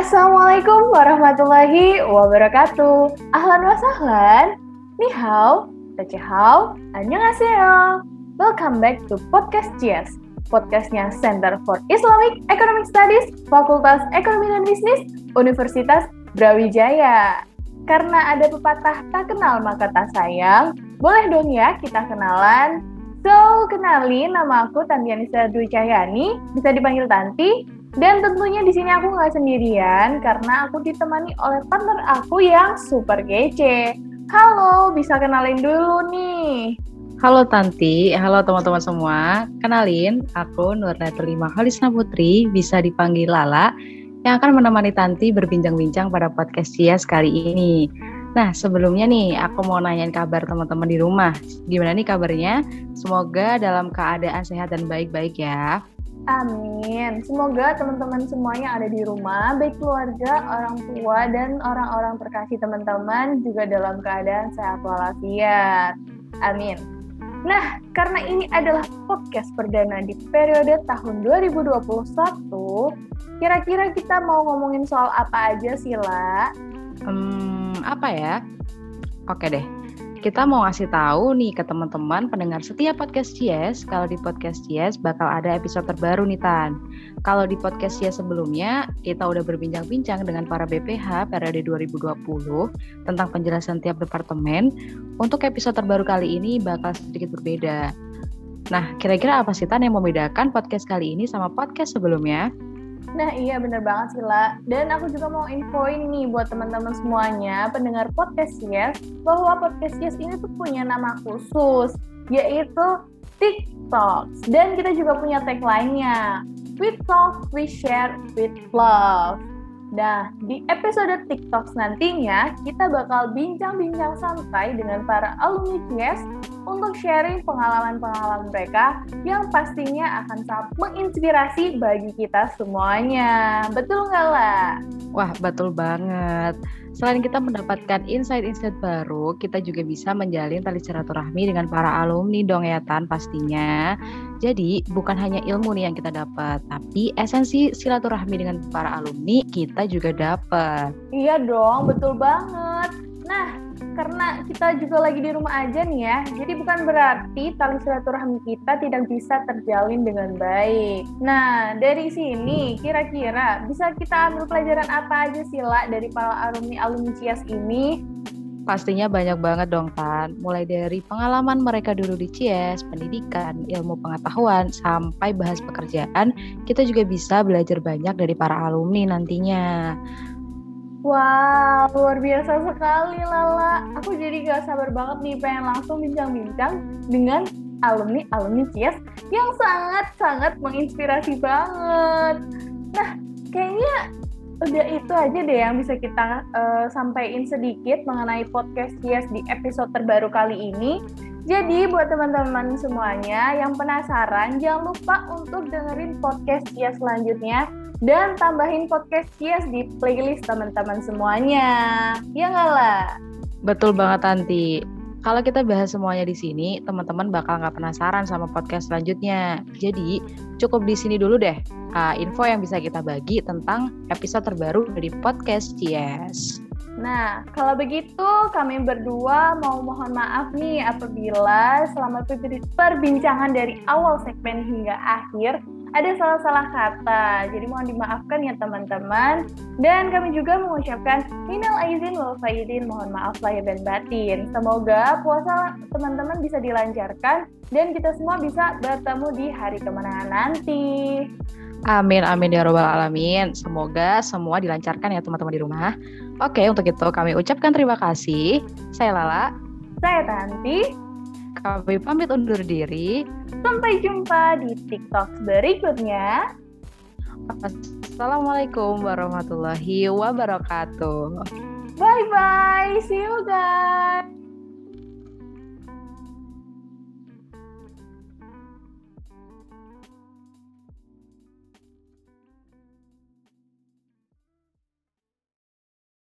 Assalamualaikum warahmatullahi wabarakatuh. Ahlan wa sahlan. Ni hao, hao, annyeonghaseyo. Welcome back to Podcast CS. Podcastnya Center for Islamic Economic Studies, Fakultas Ekonomi dan Bisnis, Universitas Brawijaya. Karena ada pepatah tak kenal maka tak sayang, boleh dong ya kita kenalan. So, kenalin nama aku Tantianisa Dwi Cahyani, bisa dipanggil Tanti, dan tentunya di sini aku nggak sendirian karena aku ditemani oleh partner aku yang super kece. Halo, bisa kenalin dulu nih. Halo Tanti, halo teman-teman semua. Kenalin, aku Nur Lima Holisna Putri, bisa dipanggil Lala, yang akan menemani Tanti berbincang-bincang pada podcast Cias kali ini. Nah, sebelumnya nih, aku mau nanyain kabar teman-teman di rumah. Gimana nih kabarnya? Semoga dalam keadaan sehat dan baik-baik ya. Amin. Semoga teman-teman semuanya ada di rumah, baik keluarga, orang tua, dan orang-orang terkasih teman-teman juga dalam keadaan sehat walafiat. Amin. Nah, karena ini adalah podcast perdana di periode tahun 2021, kira-kira kita mau ngomongin soal apa aja sih, La? Hmm, apa ya? Oke deh, kita mau ngasih tahu nih ke teman-teman pendengar setiap podcast Cies, kalau di podcast Cies bakal ada episode terbaru nih Tan. Kalau di podcast Cies sebelumnya, kita udah berbincang-bincang dengan para BPH periode 2020 tentang penjelasan tiap departemen. Untuk episode terbaru kali ini bakal sedikit berbeda. Nah, kira-kira apa sih Tan yang membedakan podcast kali ini sama podcast sebelumnya? Nah iya bener banget sih La. Dan aku juga mau infoin nih buat teman-teman semuanya pendengar podcast Yes bahwa podcast Yes ini tuh punya nama khusus yaitu TikTok. Dan kita juga punya tagline-nya We talk, we share, with love. Nah, di episode TikTok nantinya, kita bakal bincang-bincang santai dengan para alumni CS untuk sharing pengalaman-pengalaman mereka yang pastinya akan sangat menginspirasi bagi kita semuanya. Betul nggak lah? Wah, betul banget. Selain kita mendapatkan insight-insight baru, kita juga bisa menjalin tali silaturahmi dengan para alumni dong ya Tan pastinya. Jadi bukan hanya ilmu nih yang kita dapat, tapi esensi silaturahmi dengan para alumni kita juga dapat. Iya dong, betul banget. Nah, karena kita juga lagi di rumah aja nih ya, jadi bukan berarti tali silaturahmi kita tidak bisa terjalin dengan baik. Nah, dari sini kira-kira bisa kita ambil pelajaran apa aja sih lah dari para alumni-alumni CIAS ini? Pastinya banyak banget dong kan, mulai dari pengalaman mereka dulu di CS, pendidikan, ilmu pengetahuan, sampai bahas pekerjaan, kita juga bisa belajar banyak dari para alumni nantinya. Wow, luar biasa sekali Lala. Aku jadi gak sabar banget nih pengen langsung bincang-bincang dengan alumni-alumni CS yang sangat-sangat menginspirasi banget. Nah, kayaknya udah itu aja deh yang bisa kita uh, sampaikan sedikit mengenai podcast Yes di episode terbaru kali ini. Jadi buat teman-teman semuanya yang penasaran, jangan lupa untuk dengerin podcast Yes selanjutnya dan tambahin podcast Yes di playlist teman-teman semuanya. Ya nggak lah? Betul banget Tanti. Kalau kita bahas semuanya di sini, teman-teman bakal nggak penasaran sama podcast selanjutnya. Jadi, cukup di sini dulu deh uh, info yang bisa kita bagi tentang episode terbaru dari podcast Yes. Nah, kalau begitu kami berdua mau mohon maaf nih apabila selama perbincangan dari awal segmen hingga akhir ada salah-salah kata. Jadi mohon dimaafkan ya teman-teman. Dan kami juga mengucapkan minal aizin wal faizin, mohon maaf lahir dan batin. Semoga puasa teman-teman bisa dilancarkan dan kita semua bisa bertemu di hari kemenangan nanti. Amin amin ya robbal alamin. Semoga semua dilancarkan ya teman-teman di rumah. Oke, untuk itu kami ucapkan terima kasih. Saya Lala. Saya Tanti. Kami pamit undur diri. Sampai jumpa di TikTok berikutnya. Assalamualaikum warahmatullahi wabarakatuh. Bye bye. See